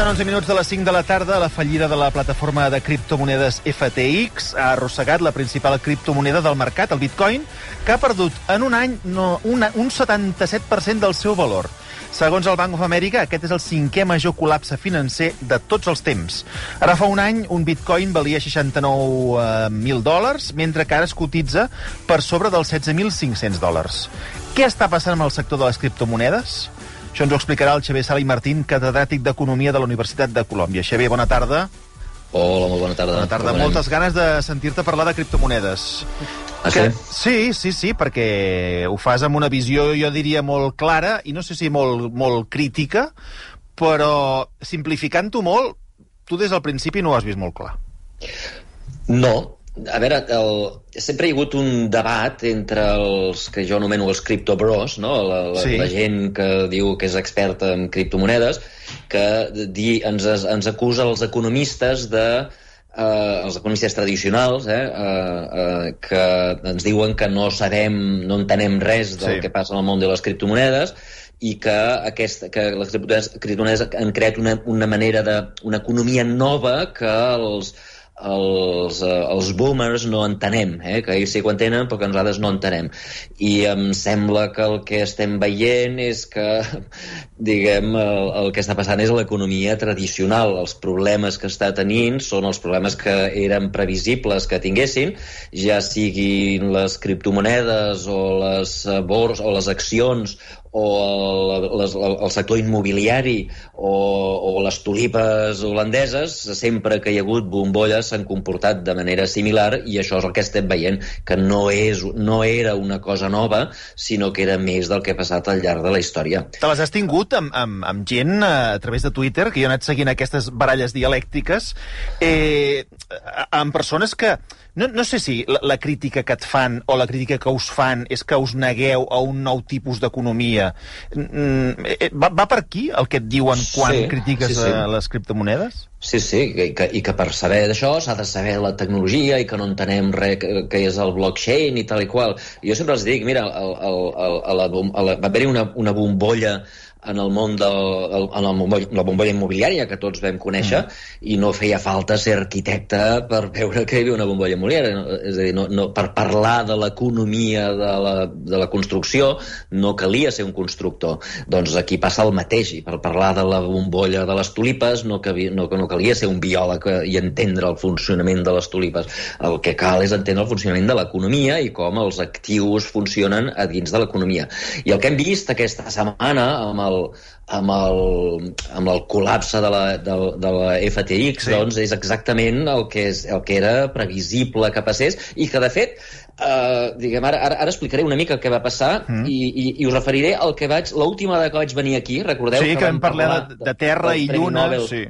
Passen 11 minuts de les 5 de la tarda. La fallida de la plataforma de criptomonedes FTX ha arrossegat la principal criptomoneda del mercat, el bitcoin, que ha perdut en un any no, una, un 77% del seu valor. Segons el Bank of America, aquest és el cinquè major col·lapse financer de tots els temps. Ara fa un any, un bitcoin valia 69.000 dòlars, mentre que ara es cotitza per sobre dels 16.500 dòlars. Què està passant amb el sector de les criptomonedes? Això ens ho explicarà el Xavier Sala i Martín, catedràtic d'Economia de la Universitat de Colòmbia. Xavier, bona tarda. Hola, molt bona tarda. Bona tarda. Moltes ganes de sentir-te parlar de criptomonedes. Ah, Que- sí? Sí, sí, sí, perquè ho fas amb una visió, jo diria, molt clara, i no sé si molt, molt crítica, però simplificant-ho molt, tu des del principi no ho has vist molt clar. No. A veure, el... sempre hi ha hagut un debat entre els que jo anomeno els criptobros, no? la, la, Sí. la gent que diu que és experta en criptomonedes, que di, ens, ens acusa els economistes de eh, els economistes tradicionals eh, eh, eh, que ens diuen que no sabem, no entenem res del Sí. que passa en el món de les criptomonedes i que, aquesta, que les criptomonedes, han creat una, una manera de... una economia nova que els, els, eh, els boomers no entenem, eh? que ells sí que ho entenen però que nosaltres no entenem i em sembla que el que estem veient és que diguem, el, el que està passant és l'economia tradicional els problemes que està tenint són els problemes que eren previsibles que tinguessin, ja siguin les criptomonedes o les eh, bors o les accions o el, les, el, sector immobiliari o, o les tulipes holandeses, sempre que hi ha hagut bombolles s'han comportat de manera similar i això és el que estem veient, que no, és, no era una cosa nova, sinó que era més del que ha passat al llarg de la història. Te les has tingut amb, amb, amb gent eh, a través de Twitter, que jo he anat seguint aquestes baralles dialèctiques, eh, amb persones que... No, no sé si la, la crítica que et fan o la crítica que us fan és que us negueu a un nou tipus d'economia. Mm, eh, Va, va per aquí el que et diuen quan Sí, critiques sí, sí. les criptomonedes? Sí, sí, i que, i que per saber d'això s'ha de saber la tecnologia i que no entenem res que, que és el blockchain i tal i qual. Jo sempre els dic, mira, el, el, el, bom- a la, va haver-hi una, una bombolla en el món de en el la bombolla immobiliària que tots vam conèixer mm. i no feia falta ser arquitecte per veure que hi havia una bombolla immobiliària és a dir, no, no, per parlar de l'economia de, la, de la construcció no calia ser un constructor. Doncs aquí passa el mateix i per parlar de la bombolla de les tulipes no, calia, no, no calia ser un biòleg i entendre el funcionament de les tulipes. El que cal és entendre el funcionament de l'economia i com els actius funcionen a dins de l'economia. I el que hem vist aquesta setmana amb el, amb el, amb el col·lapse de la, de, de la FTX Sí. doncs és exactament el que, és, el que era previsible que passés i que de fet Uh, diguem, ara, ara, ara explicaré una mica el que va passar Mm. i, i, i us referiré al que vaig... L'última vegada que vaig venir aquí, recordeu? sí, que vam parlar de, de terra i lluna. Nobel, Sí.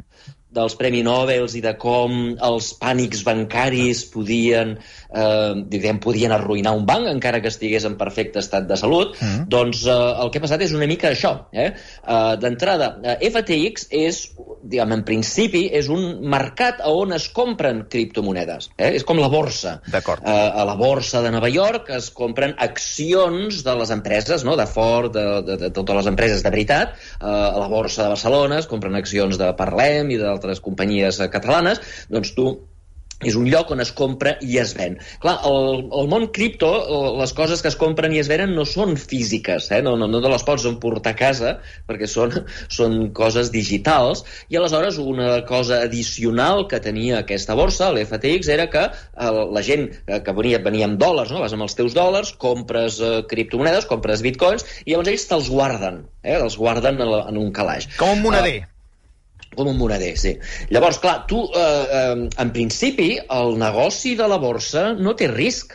Dels Premi Nobel i de com els pànics bancaris podien, eh, diguem, podien arruïnar un banc encara que estigués en perfecte estat de salut, Mm. doncs eh, el que ha passat és una mica això. Eh? Eh, D'entrada, eh, FTX és, diguem, en principi, és un mercat a on es compren criptomonedes. Eh? És com la borsa. D'acord. Eh, a la borsa de Nova York es compren accions de les empreses, no? de Ford, de, de, de totes les empreses de veritat. Eh, a la borsa de Barcelona es compren accions de Parlem i d'altres companyies eh, catalanes. Doncs tu és un lloc on es compra i es ven. Clar, el, el món cripto, eh, les coses que es compren i es venen no són físiques, eh? no, no, no te les pots emportar a casa perquè són, són coses digitals i aleshores una cosa addicional que tenia aquesta borsa, l'FTX, era que eh, la gent que venia, venia amb dòlars, no? vas amb els teus dòlars, compres eh, criptomonedes, compres bitcoins i llavors ells te'ls guarden, eh? els guarden en, en un calaix. Com un moneder. Com un moneder, sí. Llavors, clar, tu, eh, eh, en principi, el negoci de la borsa no té risc.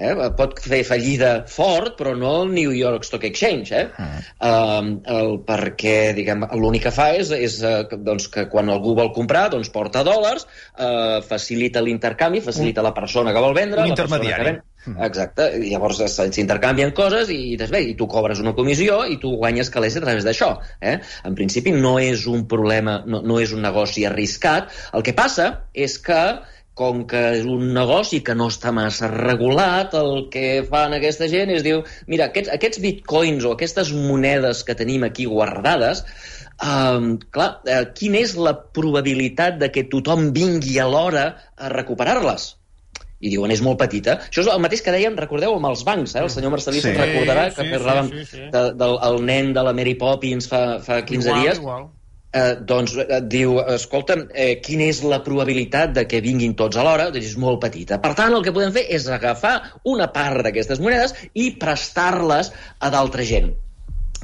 Eh? Pot fer fallida fort, però no el New York Stock Exchange. Eh? Mm. Eh, el, perquè, diguem, l'únic que fa és, és eh, doncs, que quan algú vol comprar, doncs porta dòlars, eh, facilita l'intercanvi, facilita la persona que vol vendre... Un la intermediari. Que ven, Exacte, i llavors s'intercanvien coses i, bé, i tu cobres una comissió i tu guanyes calés a través d'això. Eh? En principi no és un problema, no, no és un negoci arriscat. El que passa és que com que és un negoci que no està massa regulat, el que fan aquesta gent és diu, mira, aquests, aquests bitcoins o aquestes monedes que tenim aquí guardades, Um, clar, uh, quina és la probabilitat de que tothom vingui a l'hora a recuperar-les? I diuen és molt petita. Això és el mateix que dèiem, recordeu, amb els bancs, eh? el senyor Marcelí sí. se'n recordarà que sí, parlàvem sí, sí, sí. De, del el nen de la Mary Poppins fa, fa 15 igual, dies. Igual. Eh, doncs eh, diu, escolta, eh, quina és la probabilitat de que vinguin tots alhora? Doncs és molt petita. Per tant, el que podem fer és agafar una part d'aquestes monedes i prestar-les a d'altra gent.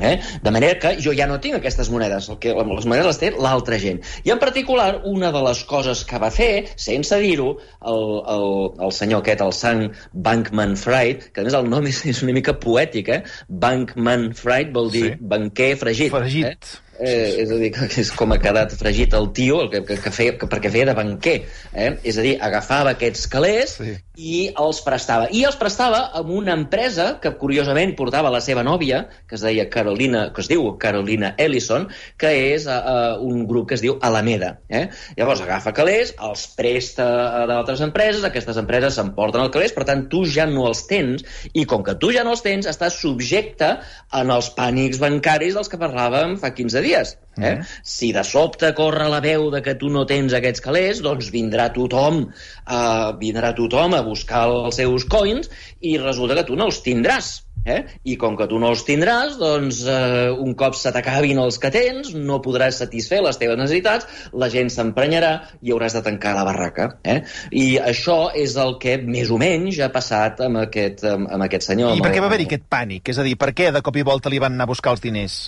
Eh? De manera que jo ja no tinc aquestes monedes, el que, les monedes les té l'altra gent. I en particular, una de les coses que va fer, sense dir-ho, el, el, el senyor aquest, el Sant Bankman Fried, que a més el nom és, és una mica poètic, eh? Bankman Fried vol dir sí. banquer fregit. Fregit. Eh? Eh, és a dir, que és com ha quedat fregit el tio, el que, que, que feia, que, perquè feia de banquer. Eh? És a dir, agafava aquests calés sí. i els prestava. I els prestava amb una empresa que, curiosament, portava la seva nòvia, que es deia Carolina, que es diu Carolina Ellison, que és uh, un grup que es diu Alameda. Eh? Llavors agafa calés, els presta a d'altres empreses, aquestes empreses s'emporten el calés, per tant, tu ja no els tens, i com que tu ja no els tens, estàs subjecte en els pànics bancaris dels que parlàvem fa 15 dies dies. Eh? Mm. Si de sobte corre la veu de que tu no tens aquests calés, doncs vindrà tothom, uh, vindrà tothom a buscar els seus coins i resulta que tu no els tindràs. Eh? I com que tu no els tindràs, doncs eh, un cop se t'acabin els que tens, no podràs satisfer les teves necessitats, la gent s'emprenyarà i hauràs de tancar la barraca. Eh? I això és el que més o menys ha passat amb aquest, amb, amb aquest senyor. I per què va haver-hi aquest pànic? És a dir, per què de cop i volta li van anar a buscar els diners?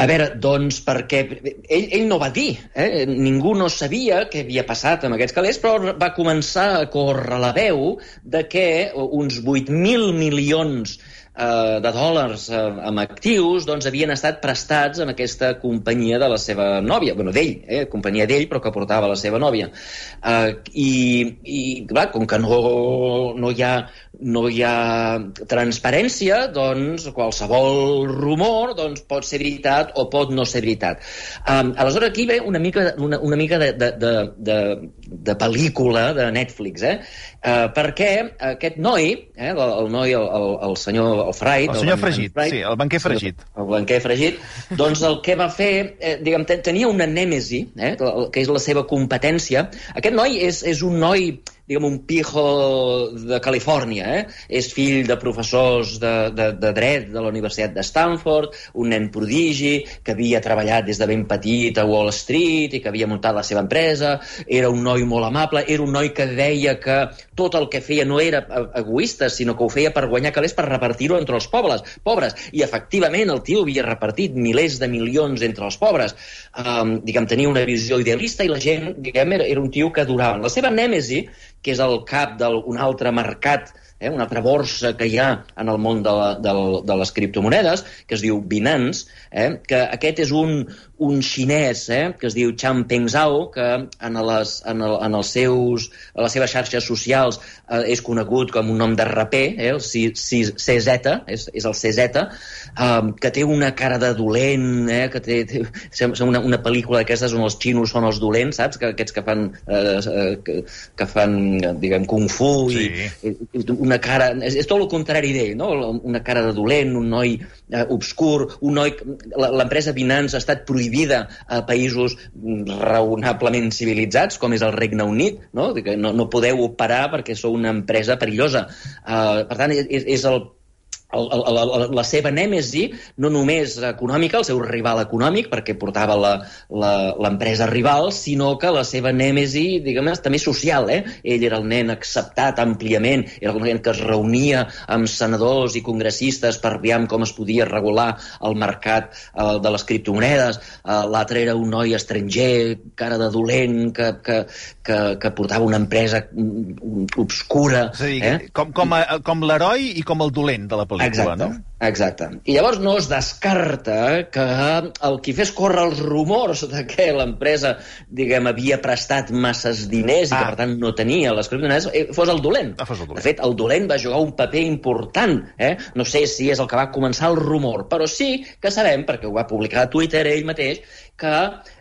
A veure, doncs perquè ell, ell no va dir, eh? ningú no sabia què havia passat amb aquests calés, però va començar a córrer la veu de que uns 8.000 milions eh, de dòlars eh, amb actius doncs, havien estat prestats en aquesta companyia de la seva nòvia, bueno, d'ell, eh, companyia d'ell, però que portava la seva nòvia. Eh, I, i clar, com que no, no, hi ha, no hi ha transparència, doncs qualsevol rumor doncs, pot ser veritat o pot no ser veritat. Um, aleshores, aquí ve una mica, una, una mica de, de, de, de, de pel·lícula de Netflix, eh? Uh, perquè aquest noi, eh, el, el noi, el, el, el senyor el Freud... El senyor el Fregit, Freud, sí, el banquer Fregit. El banquer Fregit, doncs el que va fer, eh, diguem, tenia una nèmesi, eh, que és la seva competència. Aquest noi és, és un noi diguem, un pijo de Califòrnia. Eh? És fill de professors de, de, de dret de la Universitat de Stanford, un nen prodigi que havia treballat des de ben petit a Wall Street i que havia muntat la seva empresa, era un noi molt amable, era un noi que deia que tot el que feia no era egoista, sinó que ho feia per guanyar calés per repartir-ho entre els pobres, pobres. I efectivament el tio havia repartit milers de milions entre els pobres. Um, diguem, tenia una visió idealista i la gent, diguem, era, era un tio que durava. La seva nèmesi que és el cap d'un altre mercat, eh, una altra borsa que hi ha en el món de, la, de, de les criptomonedes, que es diu Binance, eh, que aquest és un, un xinès eh, que es diu Changpeng Zhao, que en, les, en, el, en els seus, a les seves xarxes socials eh, és conegut com un nom de raper, eh, el CZ, és, és el CZ, eh, que té una cara de dolent, eh, que té, té una, una pel·lícula d'aquestes on els xinos són els dolents, saps? Que, aquests que fan, eh, eh, que, que fan diguem, kung fu sí. i, i una cara... És, és tot el contrari d'ell, no? Una cara de dolent, un noi eh, obscur, un noi... L'empresa Binance ha estat prohibida a països raonablement civilitzats, com és el Regne Unit, no? No, no podeu operar perquè sou una empresa perillosa. Uh, per tant, és, és el el, el, el, la seva nèmesi, no només econòmica, el seu rival econòmic, perquè portava l'empresa rival, sinó que la seva nèmesi, diguem també social. Eh? Ell era el nen acceptat àmpliament, era el nen que es reunia amb senadors i congressistes per veure com es podia regular el mercat eh, de les criptomonedes. Eh, L'altre era un noi estranger, cara de dolent, que, que, que, que portava una empresa mm, obscura. És a dir, eh? com, com, a, com l'heroi i com el dolent de la pel·lícula pel·lícula, exacte, no? Exacte. I llavors no es descarta que el qui fes córrer els rumors de que l'empresa, diguem, havia prestat masses diners ah. i que, ah. per tant, no tenia les criptomonedes, eh, fos el dolent. Ah, fos el dolent. De fet, el dolent va jugar un paper important. Eh? No sé si és el que va començar el rumor, però sí que sabem, perquè ho va publicar a Twitter ell mateix, que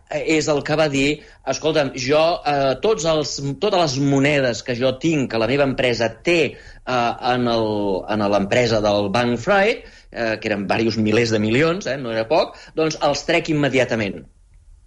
és el que va dir, escolta'm, jo, eh, tots els, totes les monedes que jo tinc, que la meva empresa té eh, en l'empresa del Bank Friday, eh, que eren diversos milers de milions, eh, no era poc, doncs els trec immediatament.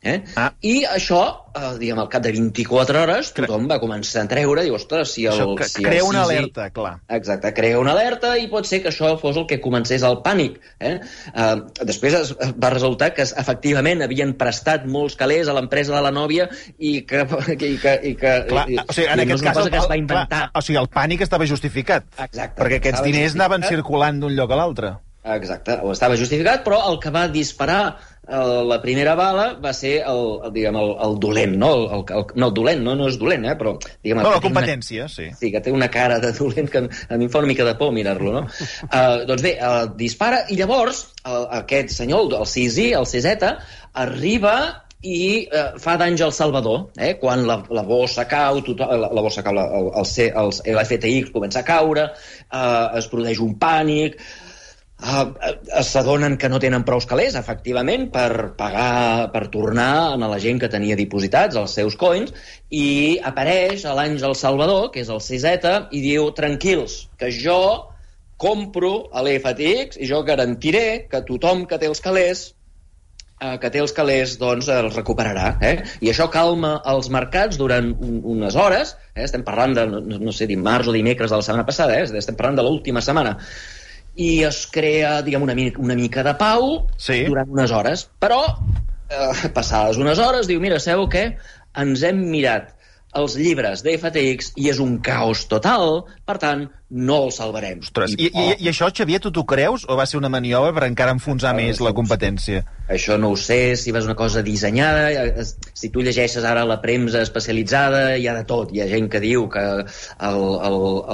Eh? Ah. I això, eh, diguem, al cap de 24 hores, tothom va començar a treure, diu, ostres, si el... Això que si crea el una alerta, clar. Exacte, crea una alerta i pot ser que això fos el que comencés el pànic. Eh? Eh, després es, va resultar que efectivament havien prestat molts calés a l'empresa de la nòvia i que... I que, i que clar, i, o sigui, en aquest cas, el, que es va inventar. clar, o sigui, el pànic estava justificat. Exacte. Perquè aquests diners anaven circulant d'un lloc a l'altre. Exacte, o estava justificat, però el que va disparar eh, la primera bala va ser el, el, diguem, el, el dolent, no? El, el, el, no, el dolent, no, no és dolent, eh? però... Diguem, No, la competència, sí. Una, sí, que té una cara de dolent que a mi em fa una mica de por mirar-lo, no? uh, doncs bé, uh, dispara, i llavors uh, aquest senyor, el Sisi, el Ciseta, arriba i eh, fa danys al Salvador, eh? quan la, la bossa cau, tothom, la, la bossa cau, el, el, l'FTX comença a caure, eh, es produeix un pànic, eh, s'adonen que no tenen prou calés, efectivament, per pagar, per tornar a la gent que tenia dipositats els seus coins, i apareix l'Àngel Salvador, que és el CZ, i diu, tranquils, que jo compro a l'FTX i jo garantiré que tothom que té els calés eh, que té els calés, doncs, els recuperarà. Eh? I això calma els mercats durant un, unes hores. Eh? Estem parlant de, no, no sé, dimarts o dimecres de la setmana passada, eh? estem parlant de l'última setmana. I es crea, diguem, una, mica, una mica de pau Sí. durant unes hores. Però, eh, passades unes hores, diu, mira, sabeu què? Ens hem mirat els llibres de FTX i és un caos total, per tant, no el salvarem. Ostres, i, i, i això, Xavier, tu t'ho creus o va ser una maniobra per encara enfonsar Ah, més sí, la competència? Això no ho sé, si ser una cosa dissenyada, eh, si tu llegeixes ara la premsa especialitzada, hi ha de tot. Hi ha gent que diu que el, el,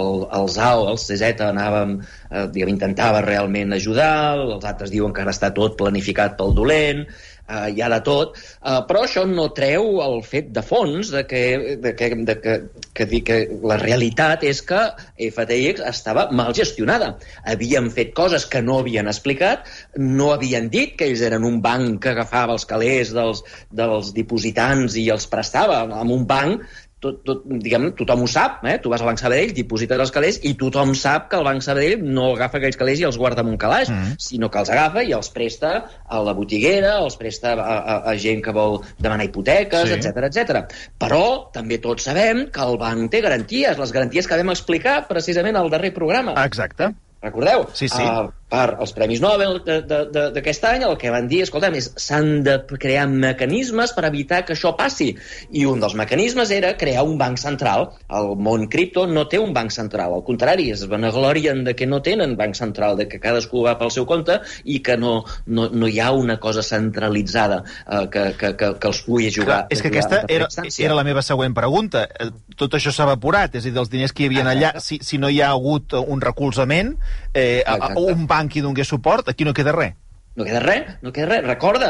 el, el ZAO, el CZ, anàvem, eh, diguem, intentava realment ajudar, els altres diuen que ara està tot planificat pel dolent, eh, hi ha de tot, eh, però això no treu el fet de fons de que, de que, de que, que, dir que la realitat és que FTX estava mal gestionada. Havien fet coses que no havien explicat, no havien dit que ells eren un banc que agafava els calés dels, dels dipositants i els prestava amb un banc tot, tot, diguem, tothom ho sap, eh? tu vas al Banc Sabadell, diposites els calés i tothom sap que el Banc Sabadell no agafa aquells calés i els guarda en un calaix, Mm. sinó que els agafa i els presta a la botiguera, els presta a, a, a gent que vol demanar hipoteques, Sí. etc etc. Però també tots sabem que el banc té garanties, les garanties que vam explicar precisament al darrer programa. Exacte. Recordeu? Sí, sí. Uh, per als Premis Nobel d'aquest any el que van dir, escolta'm, és s'han de crear mecanismes per evitar que això passi. I un dels mecanismes era crear un banc central. El món cripto no té un banc central, al contrari, es vanaglorien de que no tenen banc central, de que cadascú va pel seu compte i que no, no, no hi ha una cosa centralitzada uh, que, que, que, que els pugui jugar. Clar, és que aquesta era, era la meva següent pregunta. Eh, Tot això s'ha evaporat, és a dir, dels diners que hi havia allà, si, si no hi ha hagut un recolzament, eh, Exacte. un banc hi donés suport, aquí no queda res. No queda res, no queda res. Recorda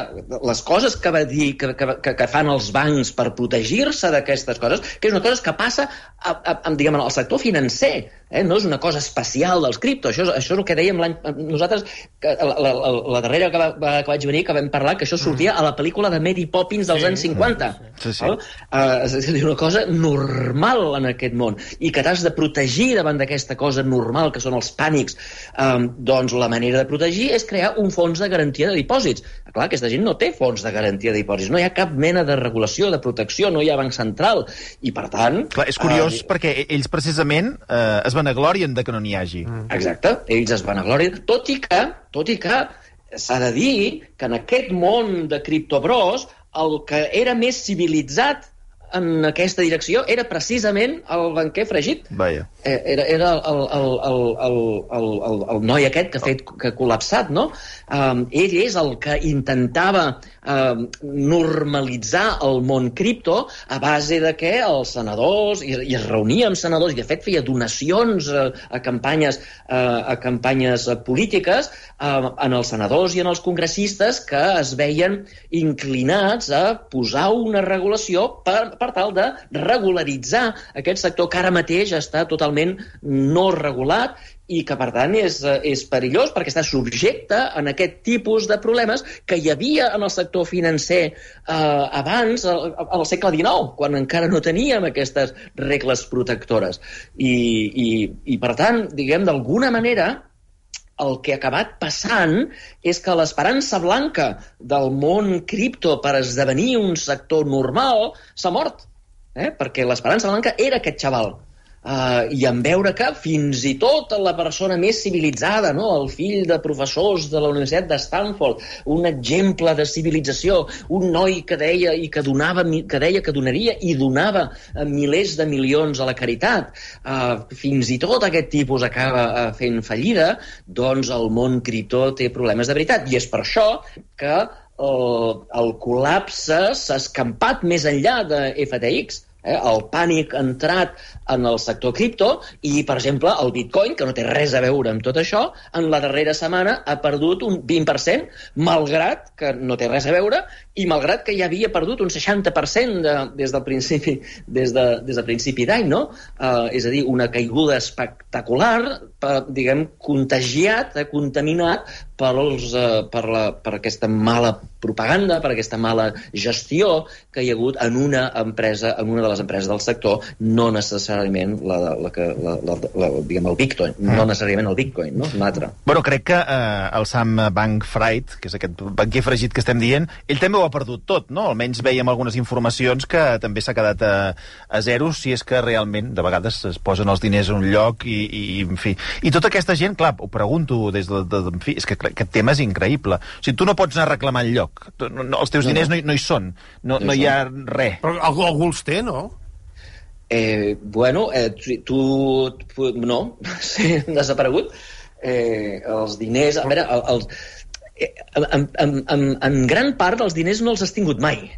les coses que va dir que, que, que fan els bancs per protegir-se d'aquestes coses, que és una cosa que passa a, a, a, diguem, al sector financer. Eh? No és una cosa especial dels cripto. Això, és- això és el que dèiem l'any... Nosaltres, que, la, la, la, la darrera que, va, que vaig venir, que vam parlar, que això sortia a la pel·lícula de Mary Poppins dels Sí, anys 50. sí, sí. Val? Uh, és a dir, una cosa normal en aquest món i que t'has de protegir davant d'aquesta cosa normal que són els pànics um, doncs la manera de protegir és crear un fons de garantia de dipòsits clar, aquesta gent no té fons de garantia de dipòsits no hi ha cap mena de regulació, de protecció no hi ha banc central i per tant Clar, és curiós eh, perquè ells precisament eh, es vanaglorien de que no n'hi hagi. Exacte, ells es van a glòria, tot i que, tot i que s'ha de dir que en aquest món de criptobros el que era més civilitzat en aquesta direcció era precisament el banquer fregit. Vaja. Eh, Era, era el, el, el, el, el, el, el noi aquest que ha fet que ha col·lapsat, no? Um, ell és el que intentava um, normalitzar el món cripto a base de que els senadors, i, i es reunia amb senadors, i de fet feia donacions a, a campanyes, a, a campanyes polítiques a, en els senadors i en els congressistes que es veien inclinats a posar una regulació per, per tal de regularitzar aquest sector que ara mateix està totalment no regulat i que, per tant, és, és perillós perquè està subjecte en aquest tipus de problemes que hi havia en el sector financer eh, abans, al, al segle XIX, quan encara no teníem aquestes regles protectores. I, i, i per tant, diguem, d'alguna manera, el que ha acabat passant és que l'esperança blanca del món cripto per esdevenir un sector normal s'ha mort. Eh? Perquè l'esperança blanca era aquest xaval Uh, I en veure que fins i tot la persona més civilitzada, no? el fill de professors de la Universitat de Stanford, un exemple de civilització, un noi que deia i que donava que deia que donaria i donava uh, milers de milions a la caritat, uh, fins i tot aquest tipus acaba uh, fent fallida, doncs el món criptó té problemes de veritat. I és per això que uh, el col·lapse s'ha escampat més enllà de FTX, eh, el pànic entrat en el sector cripto i, per exemple, el bitcoin, que no té res a veure amb tot això, en la darrera setmana ha perdut un 20%, malgrat que no té res a veure i malgrat que ja havia perdut un 60% de, des del principi des de, des del principi d'any, no? Uh, és a dir, una caiguda espectacular, per, diguem, contagiat, eh, contaminat pels, uh, per, la, per aquesta mala propaganda, per aquesta mala gestió que hi ha hagut en una empresa, en una de les empreses del sector, no necessàriament la, la, la, la, la, la, diguem, el Bitcoin, mm. no necessàriament el Bitcoin, no? Un altre. Bueno, crec que eh, el Sam Bankfried, que és aquest banquer fregit que estem dient, ell també ho ha perdut tot, no? Almenys veiem algunes informacions que també s'ha quedat a, a zero, si és que realment de vegades es posen els diners en un lloc i, i en fi. I tota aquesta gent, clar, ho pregunto des de... de, de en fi, és que aquest tema és increïble. O sigui, tu no pots anar a reclamar el lloc. No, no, els teus No, diners no. no, hi- són. No, No no hi ha res. Però algú, algú els té, no? Eh, bueno, eh, tu, tu, tu no, sí, desaparegut. Eh, els diners, a veure, el, els, eh, en, en, en, en gran part els diners no els has tingut mai.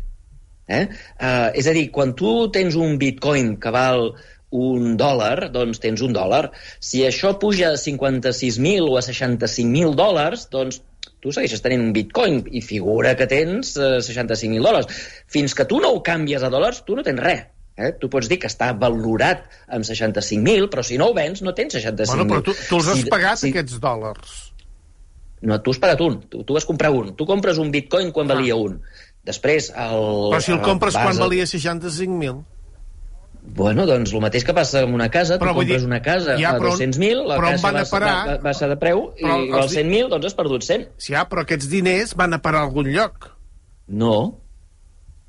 Eh? Eh, és a dir, quan tu tens un bitcoin que val un dòlar, doncs tens un dòlar. Si això puja a 56.000 o a 65.000 dòlars, doncs tu segueixes tenint un bitcoin i figura que tens eh, 65.000 dòlars. Fins que tu no ho canvies a dòlars, tu no tens res. Eh? Tu pots dir que està valorat amb 65.000, però si no ho vens no tens 65.000. Bueno, però tu, tu els has Si- pagat, si- aquests dòlars. No, tu has pagat un. Tu, tu vas comprar un. Tu compres un bitcoin quan Ah. valia un. Després, el... Però si el compres vas quan a- valia 65.000. Bueno, doncs el mateix que passa amb una casa. Però tu vull dir, compres una casa ja, a però on- 200.000, la però casa van a baixa- parar? ba- baixa de preu i els als di- 100.000 doncs has perdut 100. Sí, ah, però aquests diners van a parar a algun lloc. No.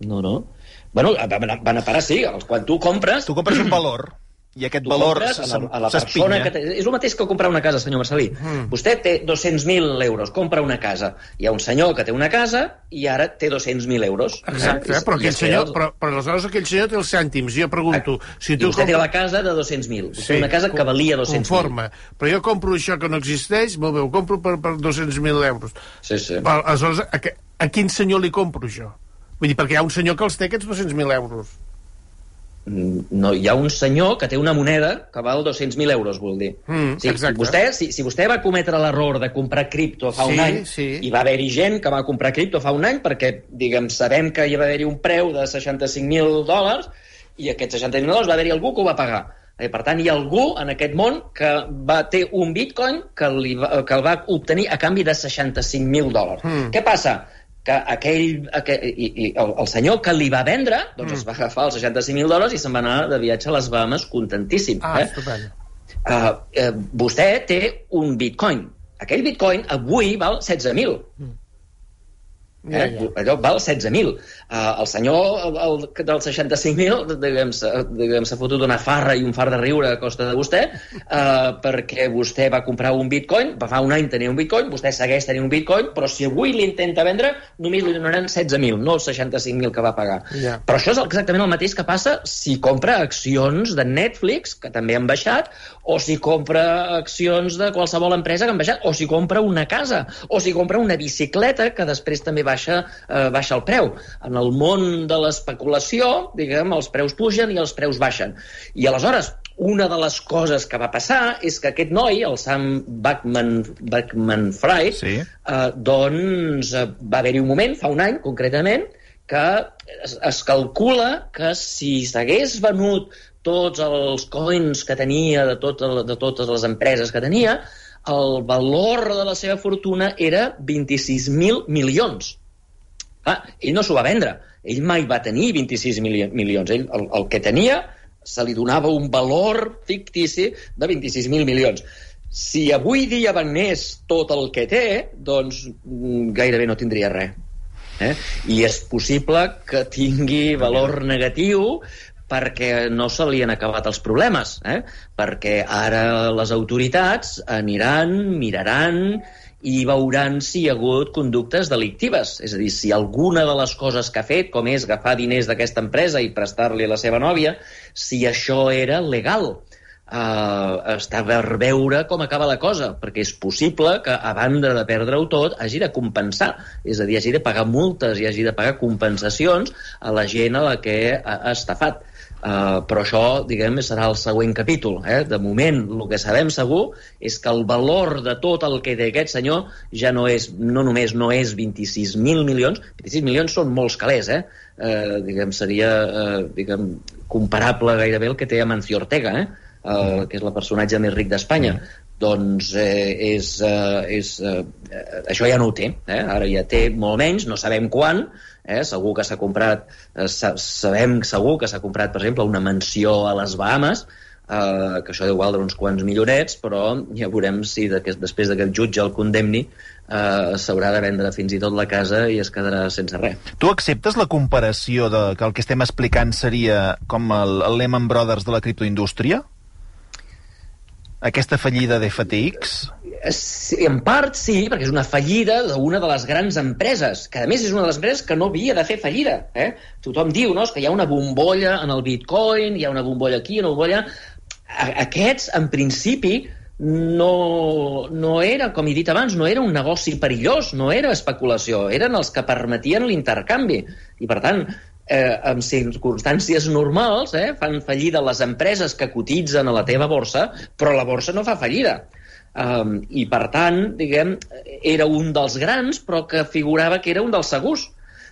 No, no. Bueno, van a, parar, sí. Quan tu compres... Tu compres un valor i aquest Tu valor a la, a la s'espinya. persona que té, és el mateix que comprar una casa, senyor Marcelí. Mm. Vostè té 200.000 euros, compra una casa. Hi ha un senyor que té una casa i ara té 200.000 euros. Exacte, I- eh? però, i aquell senyor, però, però aleshores aquell senyor té els cèntims. Jo pregunto, si I tu vostè té la casa de 200.000. Vostè té una casa que valia 200.000. Conforme. Però jo compro això que no existeix, molt bé, ho compro per, per 200.000 euros. Sí, sí. Però, aleshores, a, a quin senyor li compro jo? Vull dir, perquè hi ha un senyor que els té aquests 200.000 euros. No, hi ha un senyor que té una moneda que val 200.000 euros, vol dir. Mm, sí, exacte. Vostè, si, si vostè va cometre l'error de comprar cripto fa Sí, un any, sí. i va haver-hi gent que va comprar cripto fa un any perquè, diguem, sabem que hi va haver-hi un preu de 65.000 dòlars i aquests 65.000 dòlars va haver-hi algú que ho va pagar. Eh, per tant, hi ha algú en aquest món que va té un bitcoin que, li va, que el va obtenir a canvi de 65.000 dòlars. Mm. Què passa? Que aquell, aquell i, i el, el senyor que li va vendre doncs Mm. es va agafar els 65.000 dòlars i se'n va anar de viatge a les Bahamas contentíssim. Ah, eh? estupendo. Uh, uh, vostè té un bitcoin. Aquell bitcoin avui val 16.000. Ja, Eh? ja. Allò val 16.000. Uh, el senyor el, el, del 65.000 diguem, s'ha fotut una farra i un far de riure a costa de vostè uh, perquè vostè va comprar un bitcoin, va fa un any tenia un bitcoin, vostè segueix tenint un bitcoin, però si avui l'intenta vendre només li donaran 16.000, no els 65.000 que va pagar. Ja. Però això és exactament el mateix que passa si compra accions de Netflix, que també han baixat, o si compra accions de qualsevol empresa que han baixat, o si compra una casa, o si compra una bicicleta, que després també baixa, eh, baixa el preu. En el món de l'especulació, diguem, els preus pugen i els preus baixen. I aleshores, una de les coses que va passar és que aquest noi, el Sam Backman, Backman Fry, Sí. eh, doncs eh, va haver-hi un moment, fa un any concretament, que es, es calcula que si s'hagués venut tots els coins que tenia de, tot de totes les empreses que tenia, el valor de la seva fortuna era 26.000 milions. Clar, ell no s'ho va vendre. Ell mai va tenir 26 mili milions. Ell, el, el que tenia se li donava un valor fictici de 26.000 milions. Si avui dia venés tot el que té, doncs mm, gairebé no tindria res. Eh? I és possible que tingui valor negatiu perquè no se li han acabat els problemes, eh? perquè ara les autoritats aniran, miraran i veuran si hi ha hagut conductes delictives. És a dir, si alguna de les coses que ha fet, com és agafar diners d'aquesta empresa i prestar-li a la seva nòvia, si això era legal. Uh, està per veure com acaba la cosa, perquè és possible que, a banda de perdre-ho tot, hagi de compensar. És a dir, hagi de pagar multes i hagi de pagar compensacions a la gent a la que ha estafat. Uh, però això, diguem, serà el següent capítol. Eh? De moment, el que sabem segur és que el valor de tot el que té aquest senyor ja no és, no només no és 26.000 milions, 26 milions són molts calés, eh? Uh, diguem, seria, uh, diguem, comparable gairebé el que té Amancio Ortega, eh? Uh, que és el personatge més ric d'Espanya. Mm doncs eh, és, eh, és, eh, això ja no ho té. Eh? Ara ja té molt menys, no sabem quan, Eh? Segur que s'ha comprat, eh, sabem segur que s'ha comprat, per exemple, una mansió a les Bahames, eh, que això deu valdre uns quants millorets, però ja veurem si després de que el jutge el condemni eh, s'haurà de vendre fins i tot la casa i es quedarà sense res. Tu acceptes la comparació de que el que estem explicant seria com el, el Lehman Brothers de la criptoindústria? Aquesta fallida d'FTX? Sí, en part sí, perquè és una fallida d'una de les grans empreses, que a més és una de les empreses que no havia de fer fallida. Eh? Tothom diu no, que hi ha una bombolla en el bitcoin, hi ha una bombolla aquí, una bombolla... Aquests, en principi, no, no era, com he dit abans, no era un negoci perillós, no era especulació, eren els que permetien l'intercanvi. I, per tant, eh, en circumstàncies normals, eh, fan fallida les empreses que cotitzen a la teva borsa, però la borsa no fa fallida. Um, I, per tant, diguem, era un dels grans, però que figurava que era un dels segurs.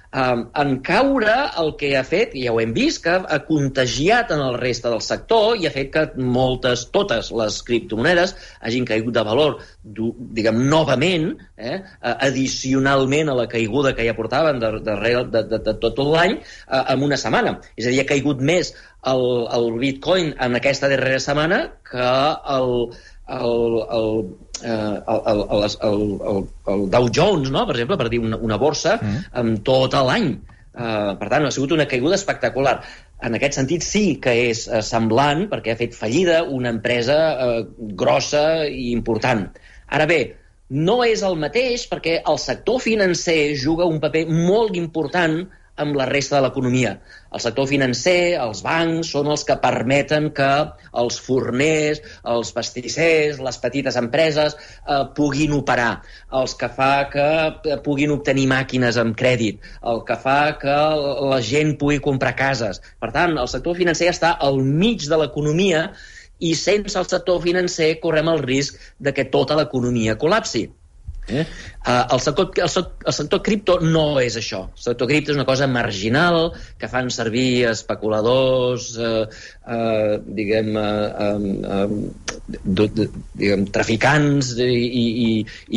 Um, en caure, el que ha fet, ja ho hem vist, que ha contagiat en el reste del sector i ha fet que moltes, totes les criptomonedes hagin caigut de valor, diguem, novament, eh, addicionalment a la caiguda que ja portaven de, de, de, de, de tot l'any, eh, en una setmana. És a dir, ha caigut més el, el Bitcoin en aquesta darrera setmana que el, el, el, eh, el, el, el, el, el Dow Jones, no? per exemple, per dir una, una borsa, mm. amb tot l'any. Uh, per tant, ha sigut una caiguda espectacular. En aquest sentit, sí que és uh, semblant, perquè ha fet fallida una empresa uh, grossa i important. Ara bé, no és el mateix perquè el sector financer juga un paper molt important amb la resta de l'economia. El sector financer, els bancs, són els que permeten que els forners, els pastissers, les petites empreses eh, puguin operar, els que fa que eh, puguin obtenir màquines amb crèdit, el que fa que la gent pugui comprar cases. Per tant, el sector financer està al mig de l'economia i sense el sector financer correm el risc de que tota l'economia col·lapsi. Eh? Uh, el, sector, el, el sector cripto no és això. El sector cripto és una cosa marginal que fan servir especuladors, uh, uh, diguem, uh, um, um, diguem, traficants i, i,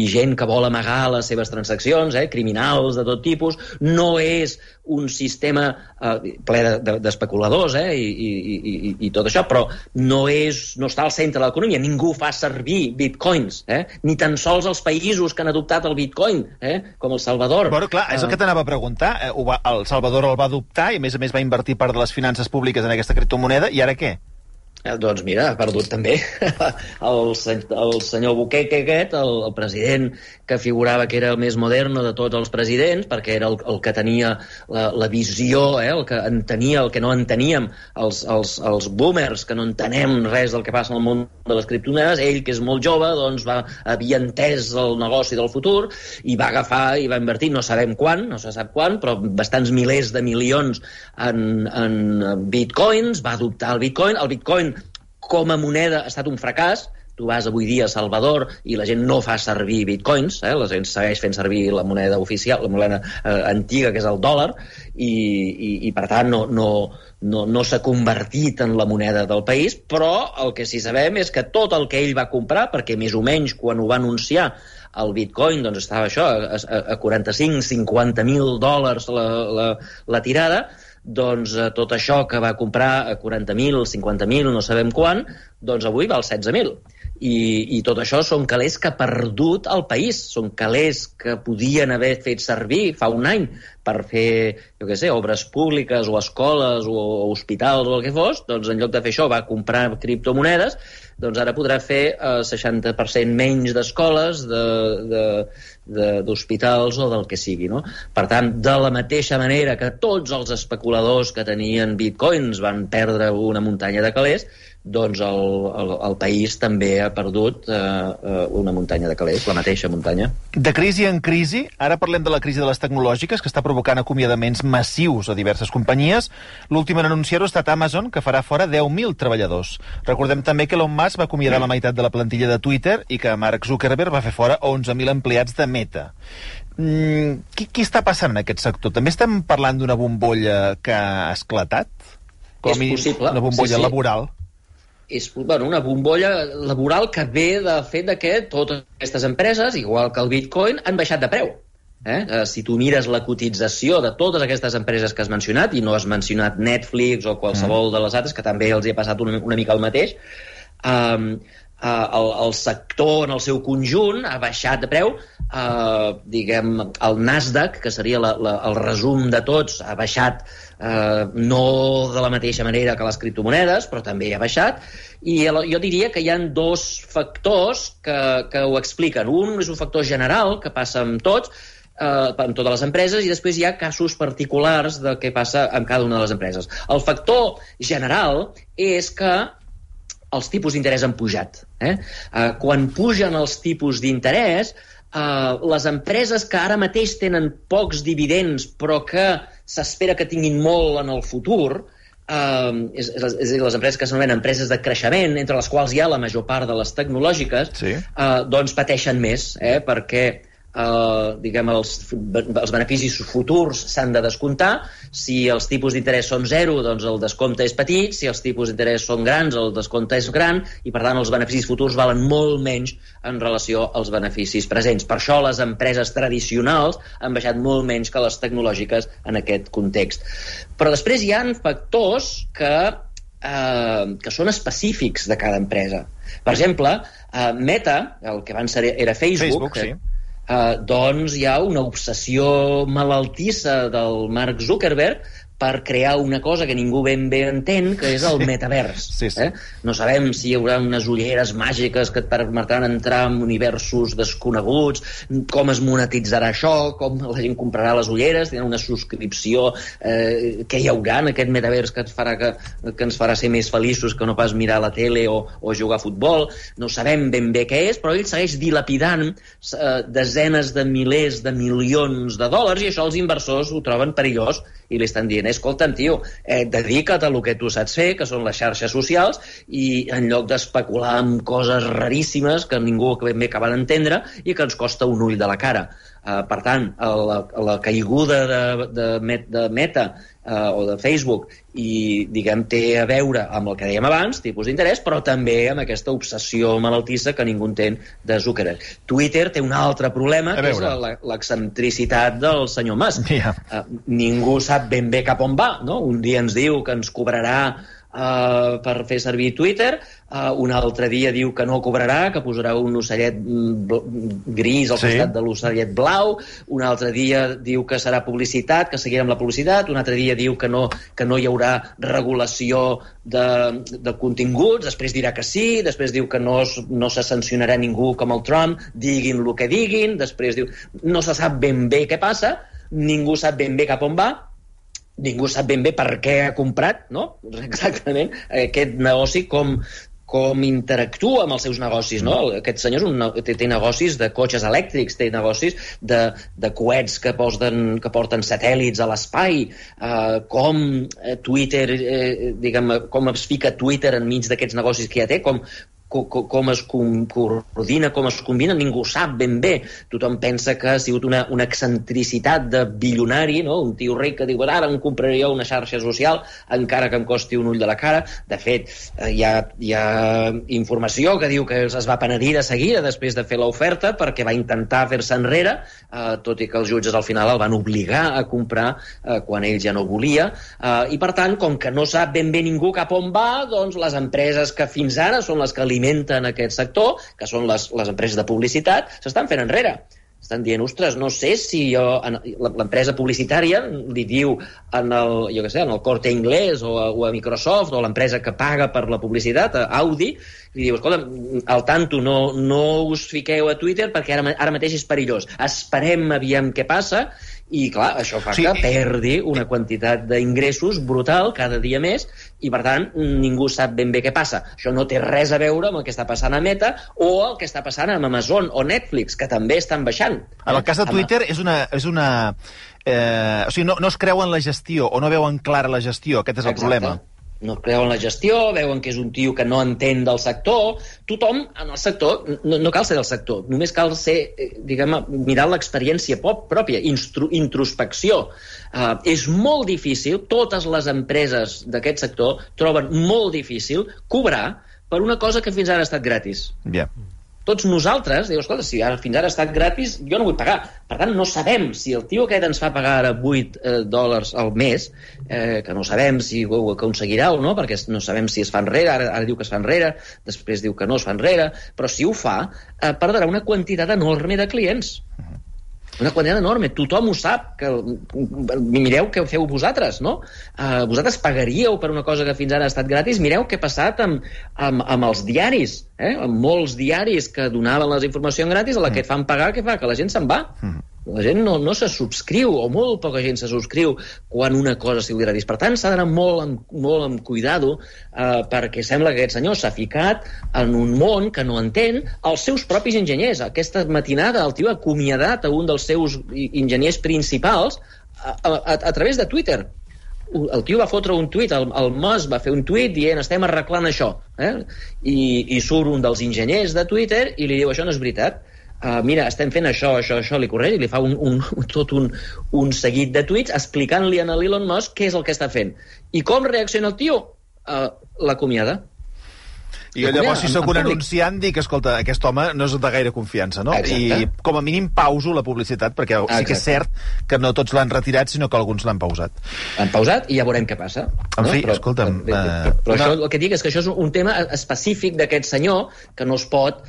i gent que vol amagar les seves transaccions, eh, criminals de tot tipus. No és un sistema uh, ple d'especuladors de, de, eh, i, i, i, i tot això, però no, és, no està al centre de l'economia. Ningú fa servir bitcoins, eh? ni tan sols els països que han adoptat el bitcoin, eh? com el Salvador. Bueno, clar, és el que t'anava a preguntar. Eh, va, el Salvador el va adoptar i, a més a més, va invertir part de les finances públiques en aquesta criptomoneda, i ara què? Eh, doncs mira, ha perdut també el, el senyor Buqueque aquest, el, el president que figurava que era el més moderno de tots els presidents, perquè era el, el que tenia la, la visió, eh, el que entenia el que no enteníem els, els, els boomers, que no entenem res del que passa el món de les criptomonedes, ell, que és molt jove, doncs va, havia entès el negoci del futur i va agafar i va invertir, no sabem quan, no se sap quan, però bastants milers de milions en, en bitcoins, va adoptar el bitcoin, el bitcoin com a moneda ha estat un fracàs, tu vas avui dia a Salvador i la gent no fa servir bitcoins, eh? la gent segueix fent servir la moneda oficial, la moneda eh, antiga, que és el dòlar, i, i, i per tant no, no, no, no s'ha convertit en la moneda del país, però el que sí sabem és que tot el que ell va comprar, perquè més o menys quan ho va anunciar el bitcoin doncs estava això, a, a 45-50 mil dòlars la, la, la tirada, doncs eh, tot això que va comprar a 40.000, 50.000, no sabem quan, doncs avui val 16.000. I, I tot això són calés que ha perdut el país, són calés que podien haver fet servir fa un any per fer, jo què sé, obres públiques o escoles o, o hospitals o el que fos, doncs en lloc de fer això va comprar criptomonedes, doncs ara podrà fer eh, 60% menys d'escoles, d'hospitals o del que sigui. No? Per tant, de la mateixa manera que tots els especuladors que tenien bitcoins van perdre una muntanya de calés, doncs el, el, el país també ha perdut eh, eh, una muntanya de calés, la mateixa muntanya. De crisi en crisi, ara parlem de la crisi de les tecnològiques, que està provocant acomiadaments massius a diverses companyies. L'últim en anunciar-ho ha estat Amazon, que farà fora 10.000 treballadors. Recordem també que Elon Musk va acomiadar la meitat de la plantilla de Twitter i que Mark Zuckerberg va fer fora 11.000 empleats de Meta. Mm, què, què està passant en aquest sector? També estem parlant d'una bombolla que ha esclatat? Com és possible. Una bombolla sí, sí. laboral? És bueno, una bombolla laboral que ve del fet de que totes aquestes empreses, igual que el Bitcoin, han baixat de preu. Eh? eh? Si tu mires la cotització de totes aquestes empreses que has mencionat, i no has mencionat Netflix o qualsevol mm. de les altres, que també els hi ha passat una, una mica el mateix, um, uh, el, el sector en el seu conjunt ha baixat de preu, uh, diguem, el Nasdaq, que seria la, la, el resum de tots, ha baixat eh, no de la mateixa manera que les criptomonedes, però també ha baixat, i jo diria que hi han dos factors que, que ho expliquen. Un és un factor general que passa amb tots, eh, en totes les empreses, i després hi ha casos particulars de què passa amb cada una de les empreses. El factor general és que els tipus d'interès han pujat. Eh? Eh, quan pugen els tipus d'interès, eh, les empreses que ara mateix tenen pocs dividends però que s'espera que tinguin molt en el futur, Uh, és, és, és a dir, les empreses que s'anomenen empreses de creixement, entre les quals hi ha la major part de les tecnològiques, sí. uh, doncs pateixen més, eh, perquè eh, diguem, els, els beneficis futurs s'han de descomptar. Si els tipus d'interès són zero, doncs el descompte és petit. Si els tipus d'interès són grans, el descompte és gran. I, per tant, els beneficis futurs valen molt menys en relació als beneficis presents. Per això les empreses tradicionals han baixat molt menys que les tecnològiques en aquest context. Però després hi han factors que, eh, que són específics de cada empresa. Per exemple, eh, Meta, el que abans era Facebook, Facebook sí eh, doncs hi ha una obsessió malaltissa del Mark Zuckerberg per crear una cosa que ningú ben bé entén, que és el metavers. Sí, sí. Eh? No sabem si hi haurà unes ulleres màgiques que et permetran entrar en universos desconeguts, com es monetitzarà això, com la gent comprarà les ulleres, tenen una subscripció, eh, què hi haurà en aquest metavers que, et farà que, que ens farà ser més feliços que no pas mirar la tele o, o jugar a futbol. No sabem ben bé què és, però ell segueix dilapidant eh, desenes de milers de milions de dòlars i això els inversors ho troben perillós i li estan dient, escolta'm, tio, eh, dedica't a el que tu saps fer, que són les xarxes socials, i en lloc d'especular amb coses raríssimes que ningú ben bé acaba d'entendre i que ens costa un ull de la cara. Uh, per tant, la, la caiguda de, de, de Meta uh, o de Facebook i, diguem, té a veure amb el que dèiem abans, tipus d'interès, però també amb aquesta obsessió malaltissa que ningú entén de Zuckerberg. Twitter té un altre problema, que és l'excentricitat del senyor Musk. Yeah. Uh, ningú sap ben bé cap on va, no? Un dia ens diu que ens cobrarà uh, per fer servir Twitter, uh, un altre dia diu que no cobrarà, que posarà un ocellet mm, gris al sí. costat de l'ocellet blau, un altre dia diu que serà publicitat, que seguirà amb la publicitat, un altre dia diu que no, que no hi haurà regulació de, de continguts, després dirà que sí, després diu que no, no se sancionarà ningú com el Trump, diguin el que diguin, després diu no se sap ben bé què passa, ningú sap ben bé cap on va, ningú sap ben bé per què ha comprat, no? Exactament, aquest negoci com, com interactua amb els seus negocis, no? Aquest senyor és un, té, té negocis de cotxes elèctrics, té negocis de, de coets que, posen, que porten satèl·lits a l'espai, eh, com Twitter, eh, diguem, com es fica Twitter enmig d'aquests negocis que ja té, com, co co com es com coordina, com es combina, ningú sap ben bé. Tothom pensa que ha sigut una, una excentricitat de bilionari, no? un tio ric que diu ara em compraria una xarxa social encara que em costi un ull de la cara. De fet, eh, hi ha, hi ha informació que diu que es va penedir de seguida després de fer l'oferta perquè va intentar fer-se enrere, eh, tot i que els jutges al final el van obligar a comprar eh, quan ell ja no volia. Eh, I per tant, com que no sap ben bé ningú cap on va, doncs les empreses que fins ara són les que alimenten aquest sector, que són les, les empreses de publicitat, s'estan fent enrere estan dient, ostres, no sé si jo, l'empresa publicitària li diu en el, jo què sé, en el Corte Inglés o a, o a Microsoft o l'empresa que paga per la publicitat, a Audi, li diu, escolta, al tanto, no, no us fiqueu a Twitter perquè ara, ara mateix és perillós. Esperem, aviam què passa, i clar, això fa sí. que perdi una quantitat d'ingressos brutal cada dia més i per tant ningú sap ben bé què passa. Això no té res a veure amb el que està passant a Meta o el que està passant amb Amazon o Netflix, que també estan baixant. En el cas de Twitter és una... És una eh, o sigui, no, no es creuen la gestió o no veuen clara la gestió, aquest és el Exacte. problema no creuen la gestió, veuen que és un tio que no entén del sector. Tothom en el sector, no, no cal ser del sector, només cal ser, eh, diguem, mirar l'experiència pròpia, introspecció. Uh, és molt difícil, totes les empreses d'aquest sector troben molt difícil cobrar per una cosa que fins ara ha estat gratis. Yeah tots nosaltres, dius, escolta, si ara, fins ara ha estat gratis, jo no vull pagar. Per tant, no sabem si el tio aquest ens fa pagar ara 8 eh, dòlars al mes, eh, que no sabem si ho aconseguirà o no, perquè no sabem si es fa enrere, ara, ara diu que es fa enrere, després diu que no es fa enrere, però si ho fa, eh, perdrà una quantitat enorme de clients. Uh -huh una quantitat enorme, tothom ho sap, que mireu què feu vosaltres, no? Uh, vosaltres pagaríeu per una cosa que fins ara ha estat gratis, mireu què ha passat amb, amb, amb els diaris, eh? amb molts diaris que donaven les informacions gratis, a la que mm. fan pagar, què fa? Que la gent se'n va. Mm la gent no, no se subscriu, o molt poca gent se subscriu quan una cosa sigui gratis. Per tant, s'ha d'anar molt, amb, molt amb cuidado eh, perquè sembla que aquest senyor s'ha ficat en un món que no entén els seus propis enginyers. Aquesta matinada el tio ha acomiadat a un dels seus enginyers principals a, a, a, a través de Twitter el tio va fotre un tuit, el, el Musk va fer un tuit dient estem arreglant això eh? I, i surt un dels enginyers de Twitter i li diu això no és veritat uh, mira, estem fent això, això, això, li correix, i li fa un, un, tot un, un seguit de tuits explicant-li a l'Elon Musk què és el que està fent. I com reacciona el tio? Uh, L'acomiada. I llavors, si sóc un anunciant, dic, escolta, aquest home no és de gaire confiança, no? Exacte. I com a mínim pauso la publicitat, perquè Exacte. sí que és cert que no tots l'han retirat, sinó que alguns l'han pausat. L'han pausat i ja veurem què passa. En no? fi, però, escolta'm... Però, però, però uh, això, el que dic és que això és un tema específic d'aquest senyor que no es pot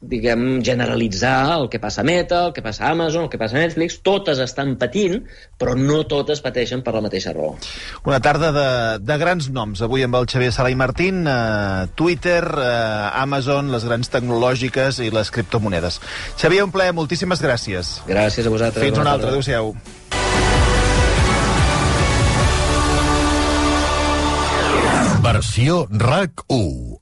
diguem, generalitzar el que passa a Meta, el que passa a Amazon, el que passa a Netflix, totes estan patint, però no totes pateixen per la mateixa raó. Una tarda de, de grans noms, avui amb el Xavier Sala i Martín, eh, Twitter, eh, Amazon, les grans tecnològiques i les criptomonedes. Xavier, un plaer, moltíssimes gràcies. Gràcies a vosaltres. Fins una altra, adéu-siau. Versió RAC 1